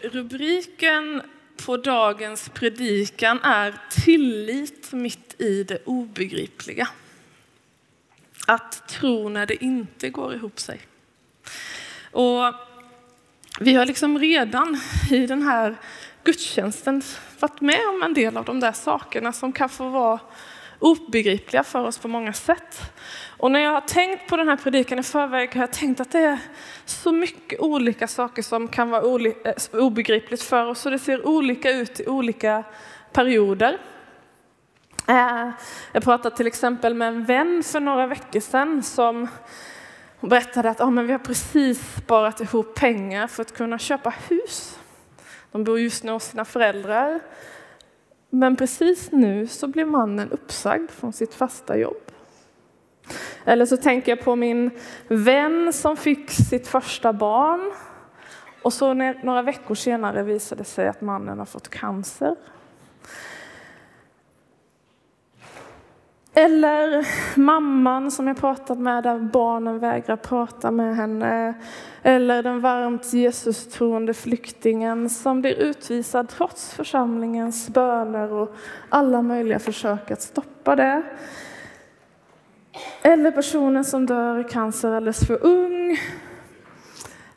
Rubriken på dagens predikan är Tillit mitt i det obegripliga. Att tro när det inte går ihop sig. Och vi har liksom redan i den här gudstjänsten varit med om en del av de där sakerna som kan få vara obegripliga för oss på många sätt. Och när jag har tänkt på den här predikan i förväg har jag tänkt att det är så mycket olika saker som kan vara eh, obegripligt för oss och det ser olika ut i olika perioder. Eh, jag pratade till exempel med en vän för några veckor sedan som berättade att oh, men vi har precis sparat ihop pengar för att kunna köpa hus. De bor just nu hos sina föräldrar. Men precis nu så blir mannen uppsagd från sitt fasta jobb. Eller så tänker jag på min vän som fick sitt första barn och så när, några veckor senare visade det sig att mannen har fått cancer. Eller mamman som jag pratat med där barnen vägrar prata med henne. Eller den varmt Jesus-troende flyktingen som blir utvisad trots församlingens böner och alla möjliga försök att stoppa det. Eller personen som dör i cancer alldeles för ung.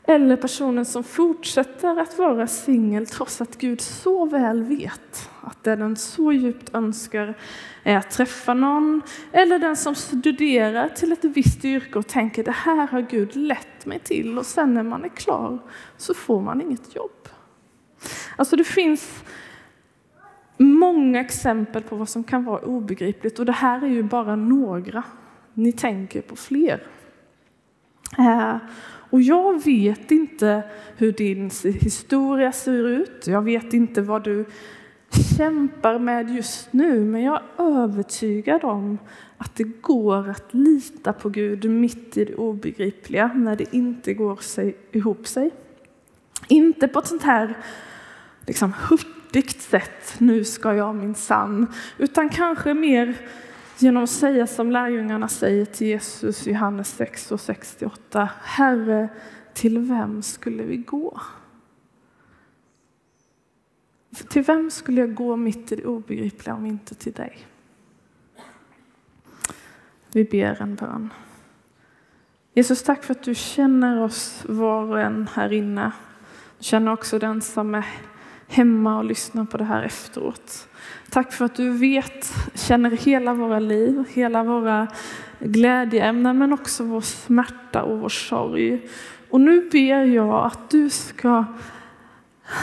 Eller personen som fortsätter att vara singel trots att Gud så väl vet att det den så djupt önskar är att träffa någon. Eller den som studerar till ett visst yrke och tänker det här har Gud lett mig till och sen när man är klar så får man inget jobb. Alltså det finns många exempel på vad som kan vara obegripligt och det här är ju bara några ni tänker på fler. Eh, och jag vet inte hur din historia ser ut. Jag vet inte vad du kämpar med just nu, men jag är övertygad om att det går att lita på Gud mitt i det obegripliga när det inte går sig, ihop sig. Inte på ett sånt här liksom, hurtigt sätt, nu ska jag min sann, utan kanske mer genom att säga som lärjungarna säger till Jesus i Johannes 6 och 68. Herre, till vem skulle vi gå? Till vem skulle jag gå mitt i det obegripliga om inte till dig? Vi ber en bön. Jesus, tack för att du känner oss var och en här inne. Du känner också den som är hemma och lyssnar på det här efteråt. Tack för att du vet, känner hela våra liv, hela våra glädjeämnen men också vår smärta och vår sorg. Och nu ber jag att du ska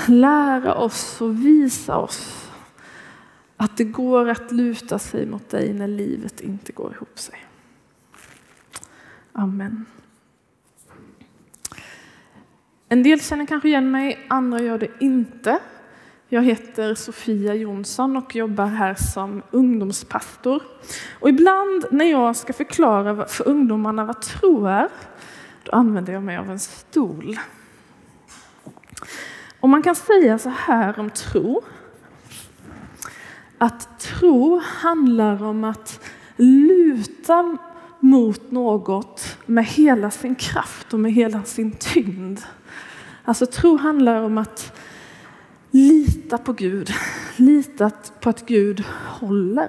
lära oss och visa oss att det går att luta sig mot dig när livet inte går ihop sig. Amen. En del känner kanske igen mig, andra gör det inte. Jag heter Sofia Jonsson och jobbar här som ungdomspastor. Och ibland när jag ska förklara för ungdomarna vad tro är, då använder jag mig av en stol. Och man kan säga så här om tro, att tro handlar om att luta mot något med hela sin kraft och med hela sin tyngd. Alltså tro handlar om att Lita på Gud. Lita på att Gud håller.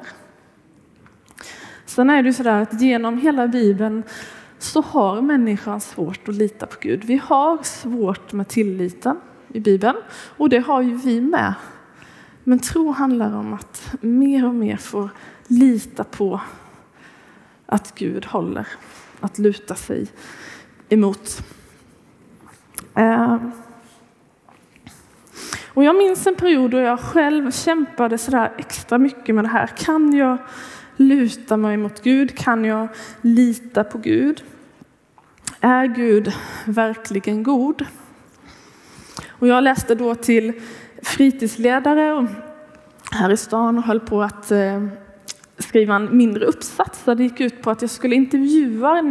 Sen är det ju sådär att genom hela Bibeln så har människan svårt att lita på Gud. Vi har svårt med tilliten i Bibeln och det har ju vi med. Men tro handlar om att mer och mer få lita på att Gud håller, att luta sig emot. Uh. Och jag minns en period då jag själv kämpade sådär extra mycket med det här. Kan jag luta mig mot Gud? Kan jag lita på Gud? Är Gud verkligen god? Och jag läste då till fritidsledare här i stan och höll på att eh, skriva en mindre uppsats där det gick ut på att jag skulle intervjua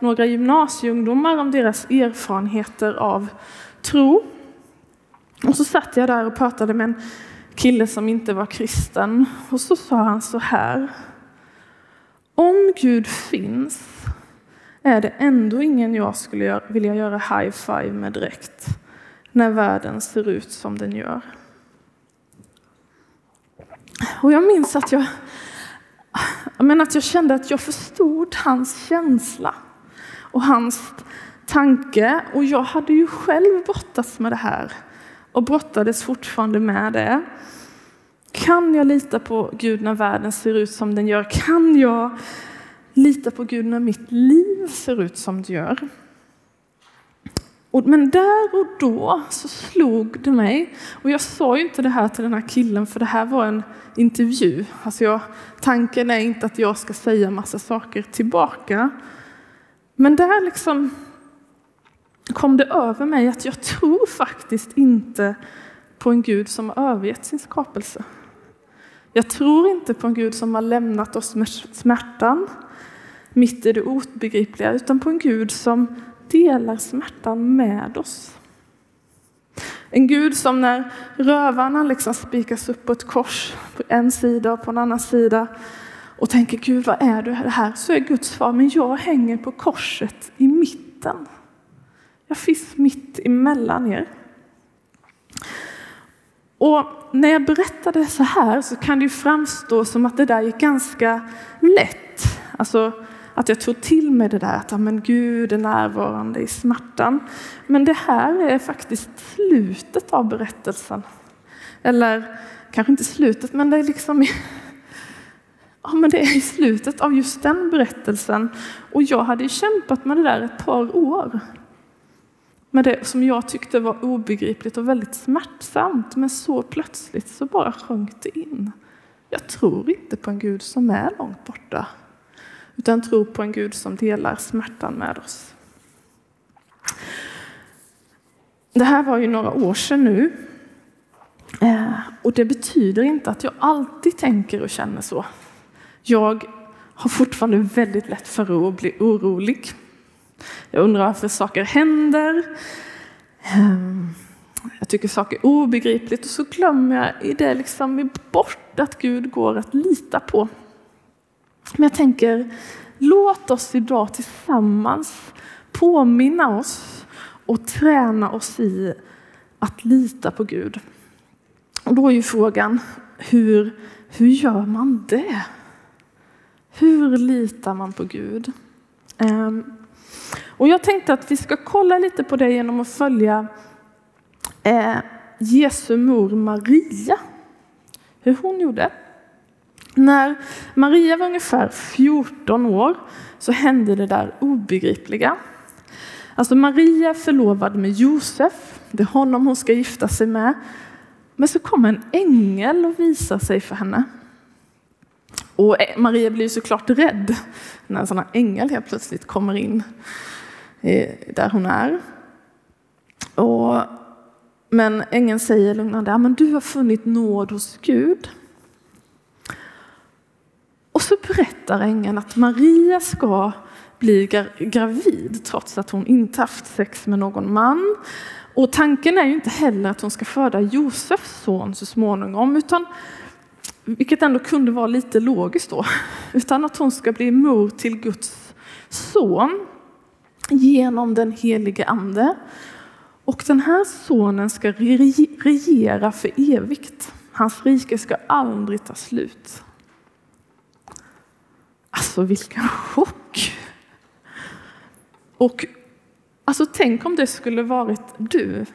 några gymnasieungdomar om deras erfarenheter av tro. Och så satt jag där och pratade med en kille som inte var kristen. Och så sa han så här. Om Gud finns är det ändå ingen jag skulle vilja göra high five med direkt. när världen ser ut som den gör. Och jag minns att jag, men att jag kände att jag förstod hans känsla och hans tanke. Och jag hade ju själv brottats med det här och brottades fortfarande med det. Kan jag lita på Gud när världen ser ut som den gör? Kan jag lita på Gud när mitt liv ser ut som det gör? men där och då så slog det mig, och jag sa ju inte det här till den här killen för det här var en intervju. Alltså jag, tanken är inte att jag ska säga massa saker tillbaka. Men där liksom kom det över mig att jag tror faktiskt inte på en Gud som har övergett sin skapelse. Jag tror inte på en Gud som har lämnat oss med smärtan mitt i det obegripliga, utan på en Gud som delar smärtan med oss. En Gud som när rövarna liksom spikas upp på ett kors på en sida och på en annan sida och tänker Gud vad är det här? Så är Guds svar, men jag hänger på korset i mitten. Jag finns mitt emellan er. Och när jag berättade så här så kan det ju framstå som att det där gick ganska lätt. Alltså att jag tog till mig det där att ja, men Gud är närvarande i smärtan. Men det här är faktiskt slutet av berättelsen. Eller kanske inte slutet, men det är liksom ja, men det är i slutet av just den berättelsen. Och jag hade kämpat med det där ett par år med det som jag tyckte var obegripligt och väldigt smärtsamt. Men så plötsligt så bara sjönk det in. Jag tror inte på en Gud som är långt borta, utan tror på en Gud som delar smärtan med oss. Det här var ju några år sedan nu. Eh, och det betyder inte att jag alltid tänker och känner så. Jag har fortfarande väldigt lätt för att bli orolig. Jag undrar varför saker händer. Ehm, jag tycker saker är obegripligt och så glömmer jag i det liksom bort att Gud går att lita på. Men jag tänker, låt oss idag tillsammans påminna oss och träna oss i att lita på Gud. Och då är ju frågan, hur, hur gör man det? Hur litar man på Gud? Um, och jag tänkte att vi ska kolla lite på det genom att följa eh, Jesu mor Maria. Hur hon gjorde. När Maria var ungefär 14 år så hände det där obegripliga. Alltså Maria är förlovad med Josef, det är honom hon ska gifta sig med. Men så kommer en ängel och visar sig för henne. Och eh, Maria blir såklart rädd när en sån här ängel helt plötsligt kommer in Eh, där hon är. Och, men ängeln säger lugnande, ja, men du har funnit nåd hos Gud. Och så berättar ängeln att Maria ska bli gravid trots att hon inte haft sex med någon man. Och tanken är ju inte heller att hon ska föda Josefs son så småningom, utan, vilket ändå kunde vara lite logiskt då, utan att hon ska bli mor till Guds son genom den helige Ande. Och den här sonen ska regera för evigt. Hans rike ska aldrig ta slut. Alltså vilken chock! Och alltså tänk om det skulle varit du.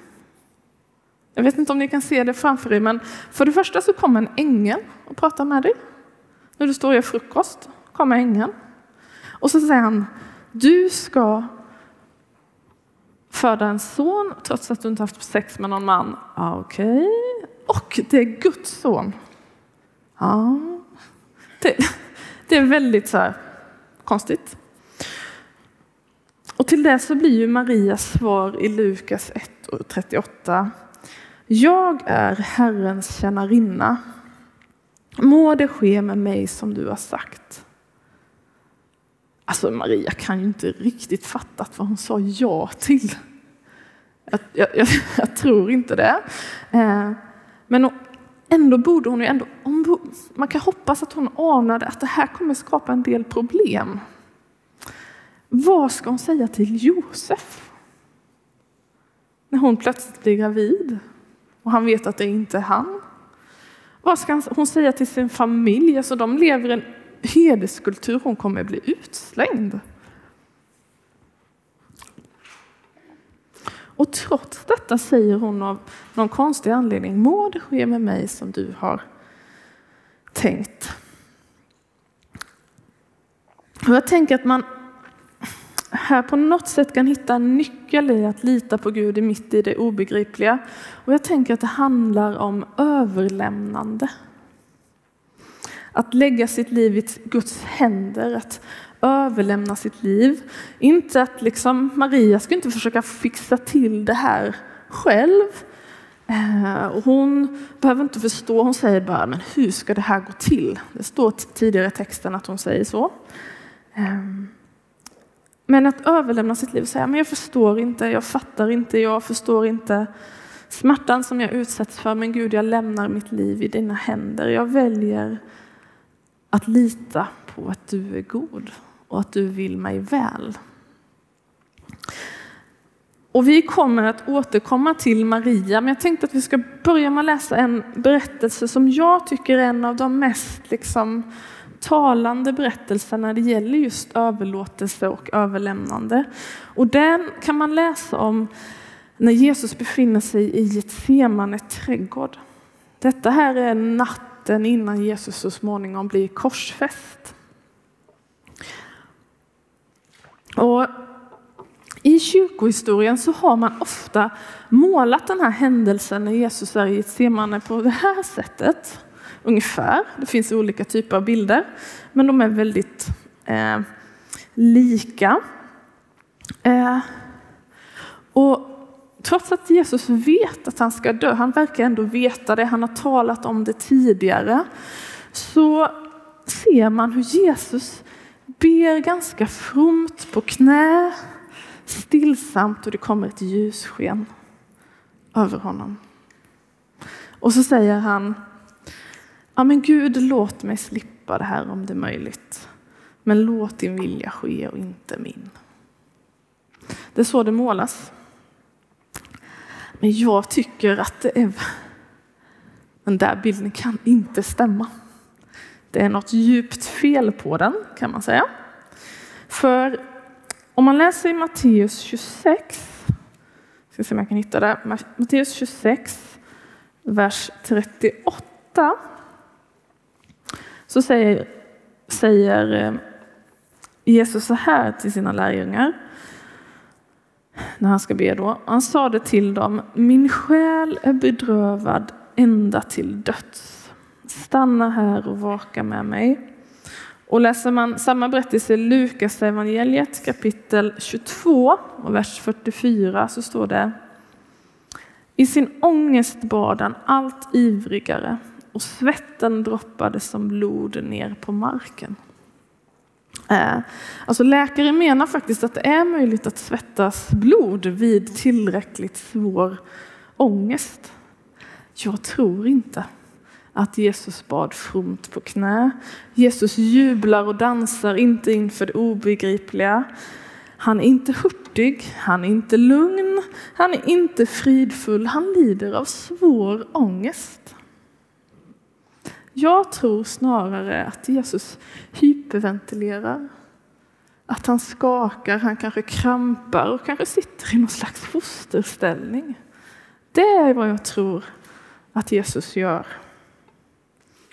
Jag vet inte om ni kan se det framför er, men för det första så kommer en ängel och pratar med dig. När du står och gör frukost kommer ängeln. Och så säger han, du ska föda en son trots att du inte haft sex med någon man. Okej. Okay. Och det är Guds son. Ja. Det, det är väldigt så här, konstigt. Och till det så blir ju Marias svar i Lukas 1 och 38. Jag är Herrens tjänarinna. Må det ske med mig som du har sagt. Alltså Maria kan ju inte riktigt fattat vad hon sa ja till. Jag, jag, jag tror inte det. Eh, men ändå borde hon ju ändå, man kan hoppas att hon anade att det här kommer skapa en del problem. Vad ska hon säga till Josef? när hon plötsligt blir gravid och han vet att det inte är han? Vad ska hon säga till sin familj? Alltså de lever i en hederskultur, hon kommer bli utslängd. Och trots detta säger hon av någon konstig anledning, må det ske med mig som du har tänkt. Och jag tänker att man här på något sätt kan hitta en nyckel i att lita på Gud i mitt i det obegripliga. Och jag tänker att det handlar om överlämnande. Att lägga sitt liv i Guds händer, att överlämna sitt liv. Inte att liksom, Maria ska inte försöka fixa till det här själv. Eh, hon behöver inte förstå, hon säger bara, men hur ska det här gå till? Det står tidigare i texten att hon säger så. Ehm, men att överlämna sitt liv och säga, men jag förstår inte, jag fattar inte, jag förstår inte smärtan som jag utsätts för, men Gud, jag lämnar mitt liv i dina händer. Jag väljer att lita på att du är god och att du vill mig väl. Och vi kommer att återkomma till Maria, men jag tänkte att vi ska börja med att läsa en berättelse som jag tycker är en av de mest liksom, talande berättelserna när det gäller just överlåtelse och överlämnande. Och den kan man läsa om när Jesus befinner sig i ett trädgård. Detta här är natten innan Jesus så småningom blir korsfäst. Och I kyrkohistorien så har man ofta målat den här händelsen när Jesus är i ett på det här sättet ungefär. Det finns olika typer av bilder, men de är väldigt eh, lika. Eh, och trots att Jesus vet att han ska dö, han verkar ändå veta det, han har talat om det tidigare, så ser man hur Jesus ber ganska fromt på knä, stillsamt och det kommer ett ljussken över honom. Och så säger han Ja, men Gud, låt mig slippa det här om det är möjligt. Men låt din vilja ske och inte min. Det är så det målas. Men jag tycker att det är... Den där bilden kan inte stämma. Det är något djupt fel på den, kan man säga. För om man läser i Matteus 26, ska se om jag kan hitta det, Matteus 26, vers 38, så säger, säger eh, Jesus så här till sina lärjungar när han ska be då. Han sa det till dem, min själ är bedrövad ända till döds. Stanna här och vaka med mig. Och läser man samma berättelse i Lukas evangeliet kapitel 22 och vers 44 så står det I sin ångest bad han allt ivrigare och svetten droppade som blod ner på marken. Eh, alltså läkare menar faktiskt att det är möjligt att svettas blod vid tillräckligt svår ångest. Jag tror inte att Jesus bad fromt på knä. Jesus jublar och dansar inte inför det obegripliga. Han är inte hurtig, han är inte lugn, han är inte fridfull, han lider av svår ångest. Jag tror snarare att Jesus hyperventilerar. Att han skakar, han kanske krampar och kanske sitter i någon slags fosterställning. Det är vad jag tror att Jesus gör.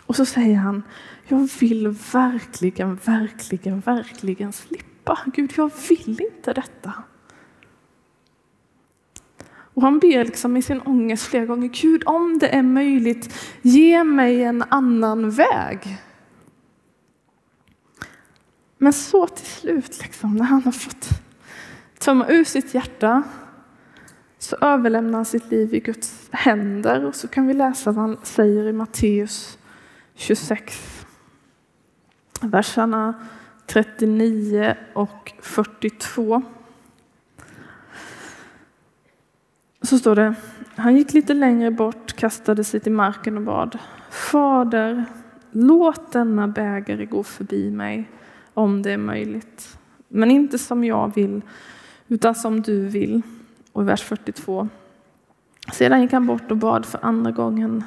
Och så säger han, jag vill verkligen, verkligen, verkligen slippa. Gud, jag vill inte detta. Och han ber liksom i sin ångest flera gånger, Gud om det är möjligt, ge mig en annan väg. Men så till slut, liksom, när han har fått tömma ur sitt hjärta, så överlämnar han sitt liv i Guds händer. Och så kan vi läsa vad han säger i Matteus 26, verserna 39 och 42. Så står det, han gick lite längre bort, kastade sig till marken och bad. Fader, låt denna bägare gå förbi mig om det är möjligt. Men inte som jag vill, utan som du vill. Och i vers 42. Sedan gick han bort och bad för andra gången.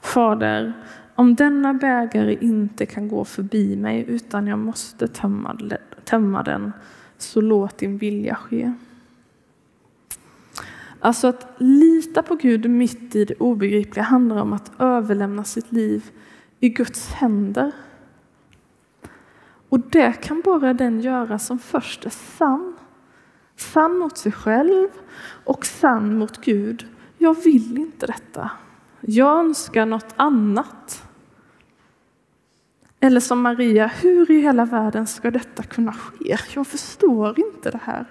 Fader, om denna bägare inte kan gå förbi mig utan jag måste tömma, tömma den, så låt din vilja ske. Alltså att lita på Gud mitt i det obegripliga handlar om att överlämna sitt liv i Guds händer. Och det kan bara den göra som först är sann. Sann mot sig själv och sann mot Gud. Jag vill inte detta. Jag önskar något annat. Eller som Maria, hur i hela världen ska detta kunna ske? Jag förstår inte det här.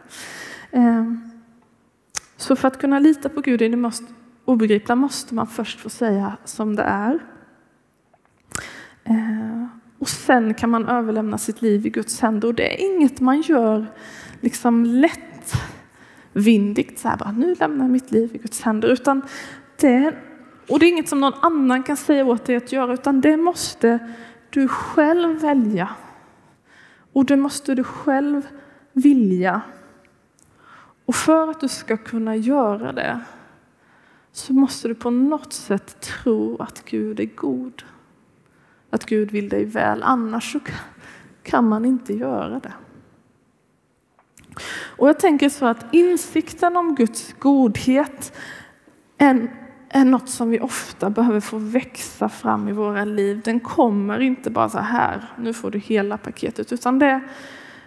Ehm, så för att kunna lita på Gud i det obegripliga måste man först få säga som det är. Ehm, och sen kan man överlämna sitt liv i Guds händer. Och det är inget man gör liksom lättvindigt, så här bara, nu lämnar jag mitt liv i Guds händer. Utan det, är och det är inget som någon annan kan säga åt dig att göra, utan det måste du själv välja. Och det måste du själv vilja. Och för att du ska kunna göra det så måste du på något sätt tro att Gud är god. Att Gud vill dig väl, annars så kan man inte göra det. Och jag tänker så att insikten om Guds godhet är är något som vi ofta behöver få växa fram i våra liv. Den kommer inte bara så här, nu får du hela paketet, utan det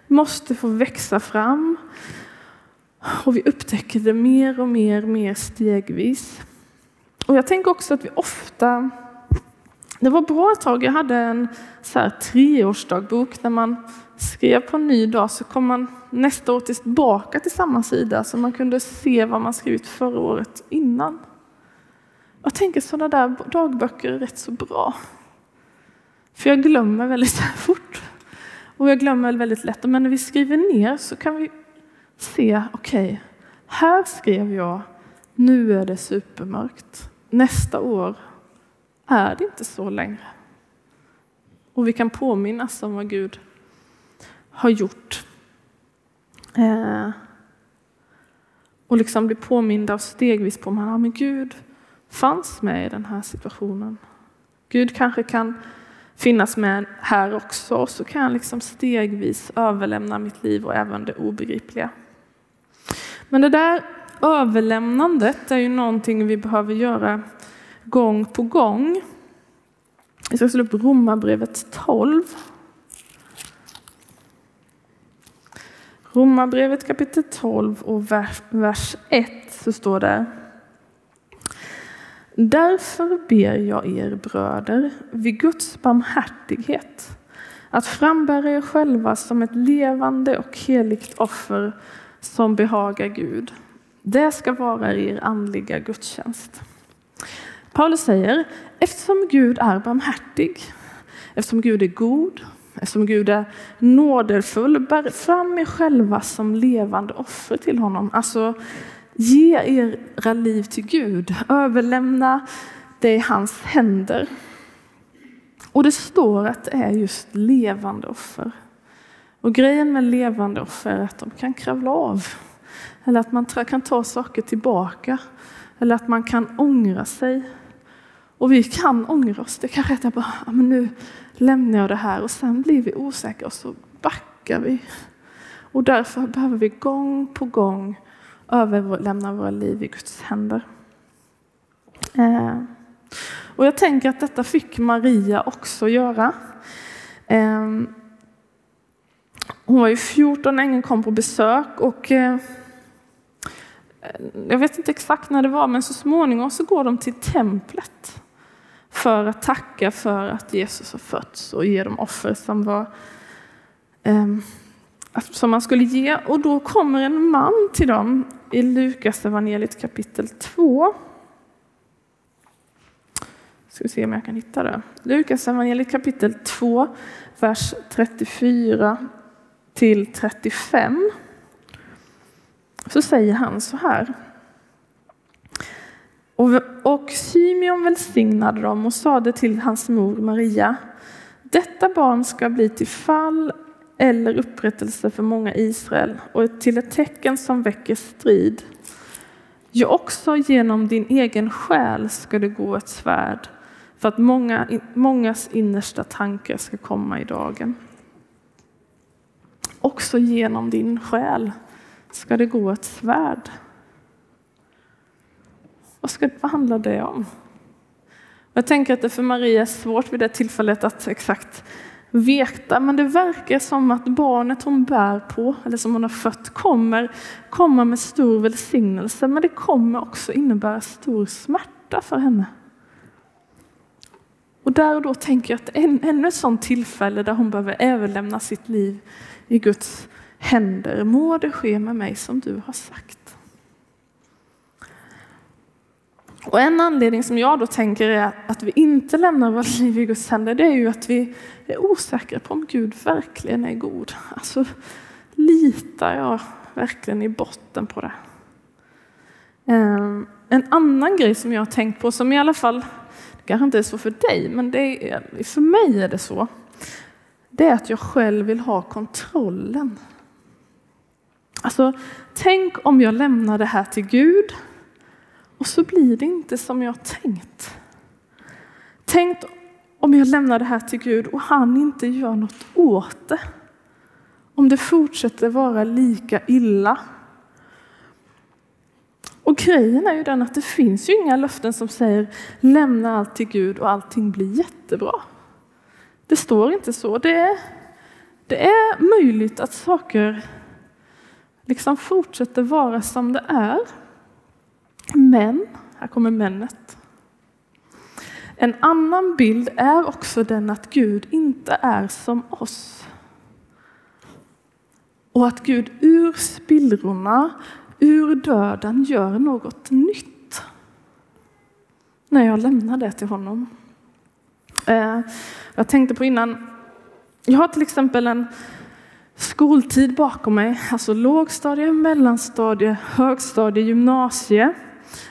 måste få växa fram. Och vi upptäcker det mer och mer, mer stegvis. Och jag tänker också att vi ofta, det var bra ett tag, jag hade en så här treårsdagbok när man skrev på en ny dag så kom man nästa år tillbaka till samma sida så man kunde se vad man skrivit förra året innan. Jag tänker sådana där dagböcker är rätt så bra. För jag glömmer väldigt fort. Och jag glömmer väldigt lätt. Men när vi skriver ner så kan vi se, okej, okay, här skrev jag, nu är det supermörkt. Nästa år är det inte så längre. Och vi kan påminnas om vad Gud har gjort. Eh, och liksom bli påminda stegvis på, ja men Gud fanns med i den här situationen. Gud kanske kan finnas med här också och så kan jag liksom stegvis överlämna mitt liv och även det obegripliga. Men det där överlämnandet är ju någonting vi behöver göra gång på gång. Vi ska slå upp Romarbrevet 12. Romarbrevet kapitel 12 och vers 1 så står det Därför ber jag er bröder vid Guds barmhärtighet att frambära er själva som ett levande och heligt offer som behagar Gud. Det ska vara er andliga gudstjänst. Paulus säger, eftersom Gud är barmhärtig, eftersom Gud är god, eftersom Gud är nådefull, bär fram er själva som levande offer till honom. Alltså Ge era liv till Gud, överlämna det i hans händer. Och det står att det är just levande offer. Och grejen med levande offer är att de kan kravla av. Eller att man kan ta saker tillbaka. Eller att man kan ångra sig. Och vi kan ångra oss. Det kanske är att bara, men nu lämnar jag det här och sen blir vi osäkra och så backar vi. Och därför behöver vi gång på gång överlämna våra liv i Guds händer. Eh, och jag tänker att detta fick Maria också göra. Eh, hon var ju 14 när ängeln kom på besök och eh, jag vet inte exakt när det var, men så småningom så går de till templet för att tacka för att Jesus har fötts och ge dem offer som var eh, som man skulle ge. Och då kommer en man till dem i Lukas evangeliet kapitel 2. Ska vi se om jag kan hitta det. Lukas evangeliet kapitel 2, vers 34 till 35. Så säger han så här. Och, och Symeon välsignade dem och sade till hans mor Maria detta barn ska bli till fall eller upprättelse för många Israel och till ett tecken som väcker strid. Ja, också genom din egen själ ska det gå ett svärd för att många, mångas innersta tankar ska komma i dagen. Också genom din själ ska det gå ett svärd. Vad, ska, vad handlar det om? Jag tänker att det för Maria är svårt vid det tillfället att exakt veta, men det verkar som att barnet hon bär på, eller som hon har fött, kommer komma med stor välsignelse, men det kommer också innebära stor smärta för henne. Och där och då tänker jag att än, ännu ett sådant tillfälle där hon behöver överlämna sitt liv i Guds händer. Må det ske med mig som du har sagt. Och en anledning som jag då tänker är att vi inte lämnar vårt liv i Guds händer, det är ju att vi är osäkra på om Gud verkligen är god. Alltså, litar jag verkligen i botten på det? Ehm, en annan grej som jag har tänkt på, som i alla fall, det kanske inte är så för dig, men det är, för mig är det så. Det är att jag själv vill ha kontrollen. Alltså, tänk om jag lämnar det här till Gud och så blir det inte som jag tänkt. Tänk om jag lämnar det här till Gud och han inte gör något åt det. Om det fortsätter vara lika illa. Och grejen är ju den att det finns ju inga löften som säger lämna allt till Gud och allting blir jättebra. Det står inte så. Det är, det är möjligt att saker liksom fortsätter vara som det är. Men, här kommer männet. En annan bild är också den att Gud inte är som oss. Och att Gud ur spillrorna, ur döden gör något nytt. När jag lämnar det till honom. Eh, jag tänkte på innan, jag har till exempel en skoltid bakom mig, alltså lågstadie, mellanstadie, högstadie, gymnasie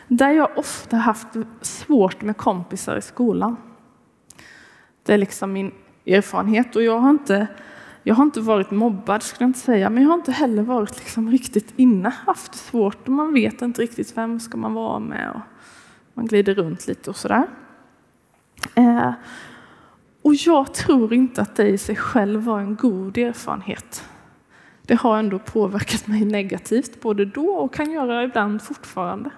där jag ofta haft svårt med kompisar i skolan. Det är liksom min erfarenhet och jag har inte, jag har inte varit mobbad skulle jag inte säga, men jag har inte heller varit liksom riktigt inne, haft svårt och man vet inte riktigt vem ska man vara med och man glider runt lite och sådär. Eh, och jag tror inte att det i sig själv var en god erfarenhet. Det har ändå påverkat mig negativt både då och kan göra ibland fortfarande.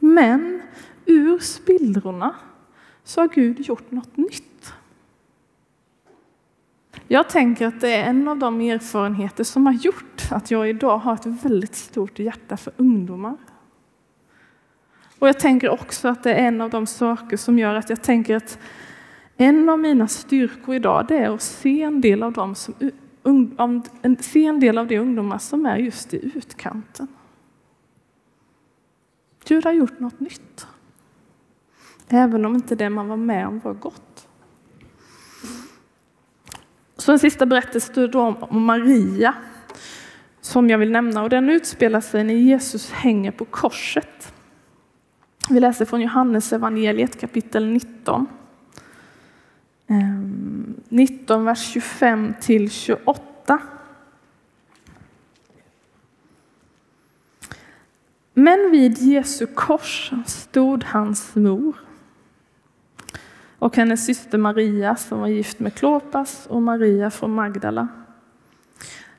Men ur spillrorna så har Gud gjort något nytt. Jag tänker att det är en av de erfarenheter som har gjort att jag idag har ett väldigt stort hjärta för ungdomar. Och jag tänker också att det är en av de saker som gör att jag tänker att en av mina styrkor idag det är att se en del av, dem som, se en del av de ungdomar som är just i utkanten. Gud har gjort något nytt. Även om inte det man var med om var gott. Så en sista berättelse då om Maria som jag vill nämna och den utspelar sig när Jesus hänger på korset. Vi läser från Johannes evangeliet kapitel 19. 19, ehm, vers 25 till 28. Men vid Jesu kors stod hans mor och hennes syster Maria som var gift med Klopas och Maria från Magdala.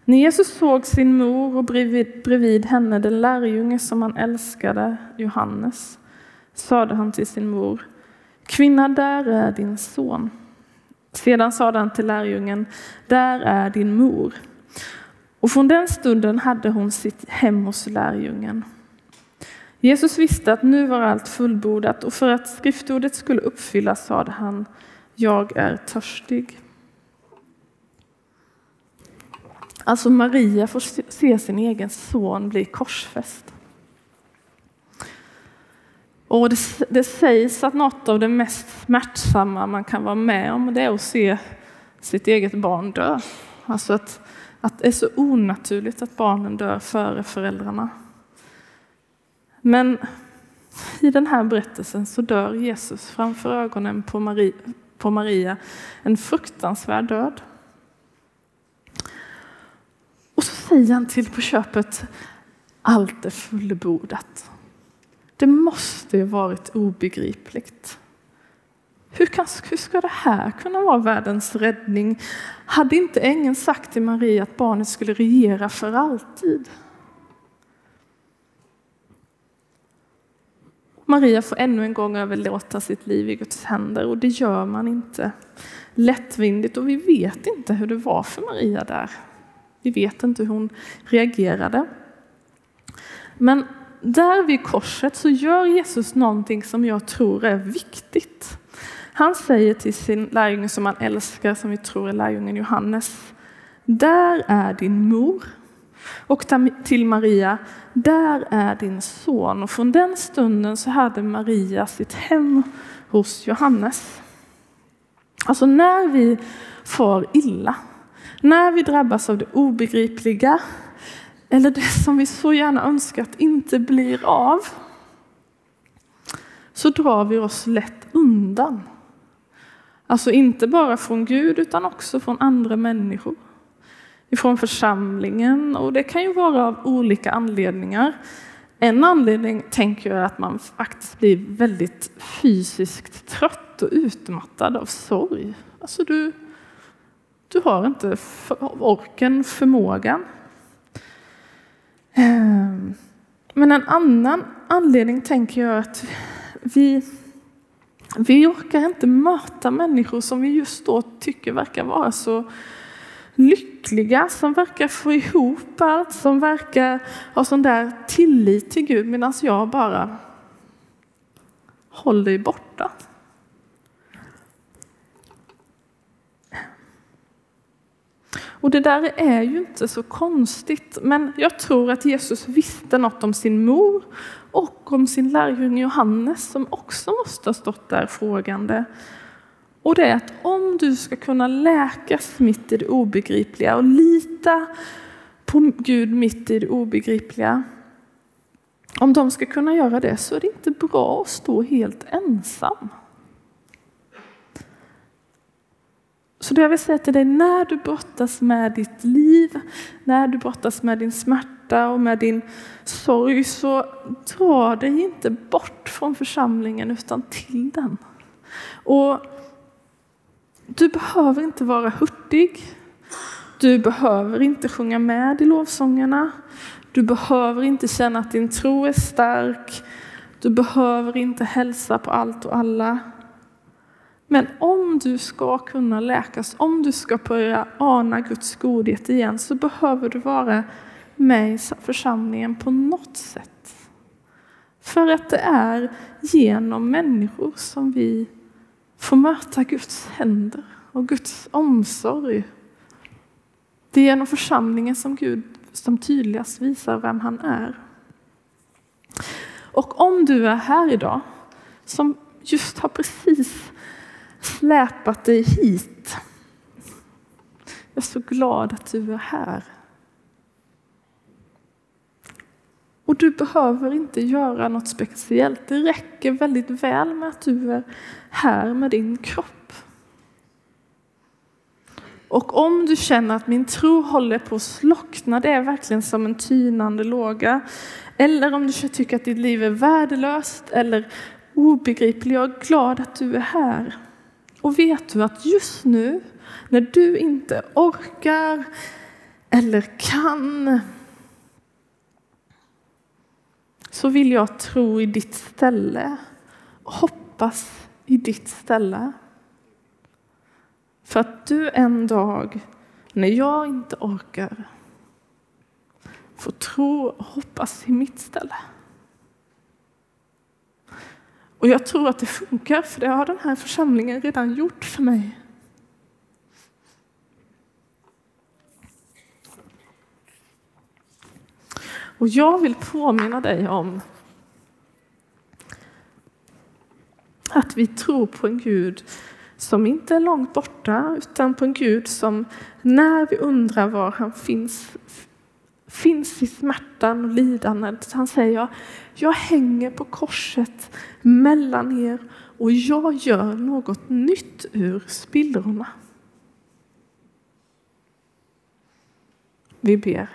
När Jesus såg sin mor och bredvid, bredvid henne den lärjunge som han älskade, Johannes, sade han till sin mor, Kvinna, där är din son. Sedan sade han till lärjungen, där är din mor. Och från den stunden hade hon sitt hem hos lärjungen. Jesus visste att nu var allt fullbordat och för att skriftordet skulle uppfyllas sade han, jag är törstig. Alltså Maria får se sin egen son bli korsfäst. Och det, det, sägs att något av det mest smärtsamma man kan vara med om det är att se sitt eget barn dö. Alltså att, att det är så onaturligt att barnen dör före föräldrarna. Men i den här berättelsen så dör Jesus framför ögonen på Maria, på Maria en fruktansvärd död. Och så säger han till på köpet, allt är fullbordat. Det måste ju varit obegripligt. Hur, kan, hur ska det här kunna vara världens räddning? Hade inte ängeln sagt till Maria att barnet skulle regera för alltid? Maria får ännu en gång överlåta sitt liv i Guds händer och det gör man inte lättvindigt och vi vet inte hur det var för Maria där. Vi vet inte hur hon reagerade. Men där vid korset så gör Jesus någonting som jag tror är viktigt. Han säger till sin lärjunge som han älskar, som vi tror är lärjungen Johannes, där är din mor. Och till Maria, där är din son. Och från den stunden så hade Maria sitt hem hos Johannes. Alltså när vi far illa, när vi drabbas av det obegripliga eller det som vi så gärna önskat inte blir av, så drar vi oss lätt undan. Alltså inte bara från Gud utan också från andra människor. Ifrån församlingen och det kan ju vara av olika anledningar. En anledning tänker jag är att man faktiskt blir väldigt fysiskt trött och utmattad av sorg. Alltså du, du har inte orken, förmågan. Ehm, men en annan anledning tänker jag att vi vi orkar inte möta människor som vi just då tycker verkar vara så lyckliga, som verkar få ihop allt, som verkar ha sån där tillit till Gud medan jag bara håller dig borta. Och det där är ju inte så konstigt, men jag tror att Jesus visste något om sin mor och om sin lärjunge Johannes som också måste ha stått där frågande. Och det är att om du ska kunna läkas mitt i det obegripliga och lita på Gud mitt i det obegripliga, om de ska kunna göra det så är det inte bra att stå helt ensam. Så det jag vill säga till dig, när du brottas med ditt liv, när du brottas med din smärta och med din sorg, så dra dig inte bort från församlingen utan till den. Och du behöver inte vara hurtig. Du behöver inte sjunga med i lovsångerna. Du behöver inte känna att din tro är stark. Du behöver inte hälsa på allt och alla. Men om du ska kunna läkas, om du ska börja ana Guds godhet igen så behöver du vara med i församlingen på något sätt. För att det är genom människor som vi få möta Guds händer och Guds omsorg. Det är genom församlingen som Gud som tydligast visar vem han är. Och om du är här idag som just har precis släpat dig hit. Jag är så glad att du är här. Och du behöver inte göra något speciellt. Det räcker väldigt väl med att du är här med din kropp. Och om du känner att min tro håller på att slockna, det är verkligen som en tynande låga. Eller om du tycker att ditt liv är värdelöst eller obegripligt, jag är glad att du är här. Och vet du att just nu, när du inte orkar eller kan, så vill jag tro i ditt ställe, hoppas i ditt ställe. För att du en dag, när jag inte orkar, får tro och hoppas i mitt ställe. Och jag tror att det funkar, för det har den här församlingen redan gjort för mig. Och jag vill påminna dig om att vi tror på en Gud som inte är långt borta, utan på en Gud som när vi undrar var han finns, finns i smärtan och lidandet. Han säger, jag hänger på korset mellan er och jag gör något nytt ur spillrorna. Vi ber.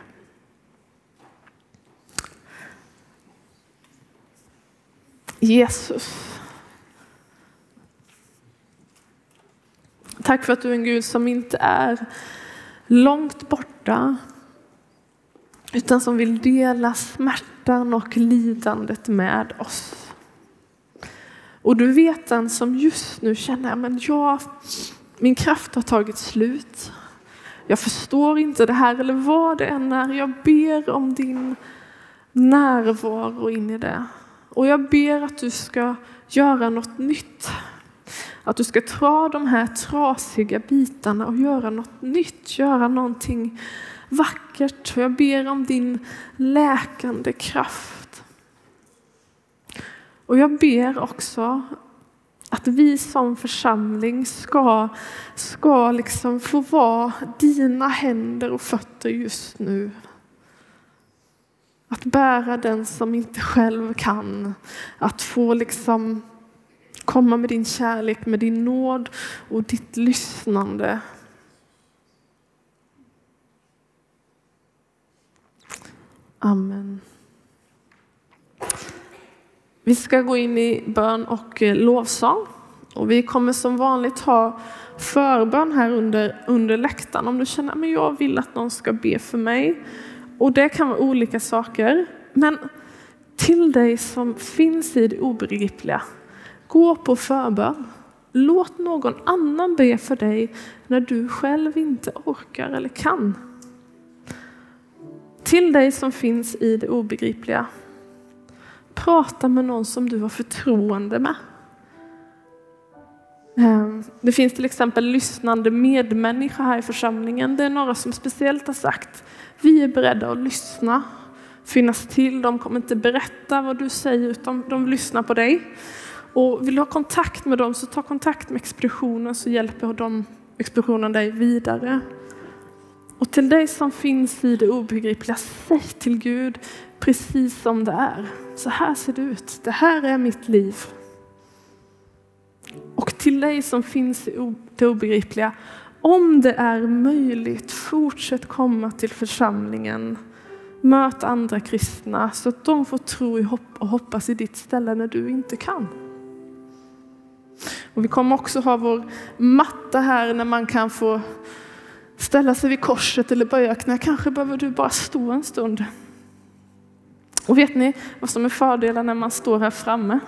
Jesus. Tack för att du är en Gud som inte är långt borta utan som vill dela smärtan och lidandet med oss. Och du vet den som just nu känner att jag, min kraft har tagit slut. Jag förstår inte det här eller vad det än är. Jag ber om din närvaro in i det. Och jag ber att du ska göra något nytt. Att du ska ta de här trasiga bitarna och göra något nytt, göra någonting vackert. Jag ber om din läkande kraft. Och jag ber också att vi som församling ska, ska liksom få vara dina händer och fötter just nu. Att bära den som inte själv kan. Att få liksom komma med din kärlek, med din nåd och ditt lyssnande. Amen. Vi ska gå in i bön och eh, lovsång. Och vi kommer som vanligt ha förbön här under, under läktaren. Om du känner att jag vill att någon ska be för mig. Och det kan vara olika saker. Men till dig som finns i det obegripliga, gå på förbön. Låt någon annan be för dig när du själv inte orkar eller kan. Till dig som finns i det obegripliga, prata med någon som du har förtroende med. Ehm. Det finns till exempel lyssnande medmänniskor här i församlingen. Det är några som speciellt har sagt, vi är beredda att lyssna, finnas till. De kommer inte berätta vad du säger utan de lyssnar på dig. Och vill du ha kontakt med dem så ta kontakt med expeditionen så hjälper de expeditionen dig vidare. Och till dig som finns i det obegripliga, säg till Gud precis som det är. Så här ser det ut. Det här är mitt liv. Och till dig som finns i det obegripliga, om det är möjligt, fortsätt komma till församlingen. Möt andra kristna så att de får tro och hoppas i ditt ställe när du inte kan. Och vi kommer också ha vår matta här när man kan få ställa sig vid korset eller böja knä. Kanske behöver du bara stå en stund. Och vet ni vad som är fördelen när man står här framme?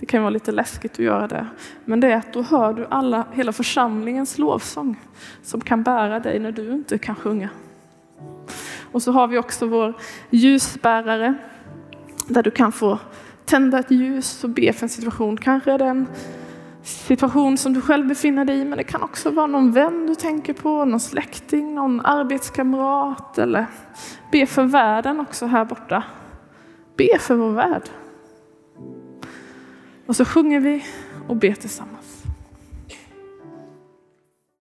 Det kan vara lite läskigt att göra det. Men det är att då hör du alla, hela församlingens lovsång som kan bära dig när du inte kan sjunga. Och så har vi också vår ljusbärare där du kan få tända ett ljus och be för en situation. Kanske är det en situation som du själv befinner dig i, men det kan också vara någon vän du tänker på, någon släkting, någon arbetskamrat eller be för världen också här borta. Be för vår värld. Och så sjunger vi och ber tillsammans.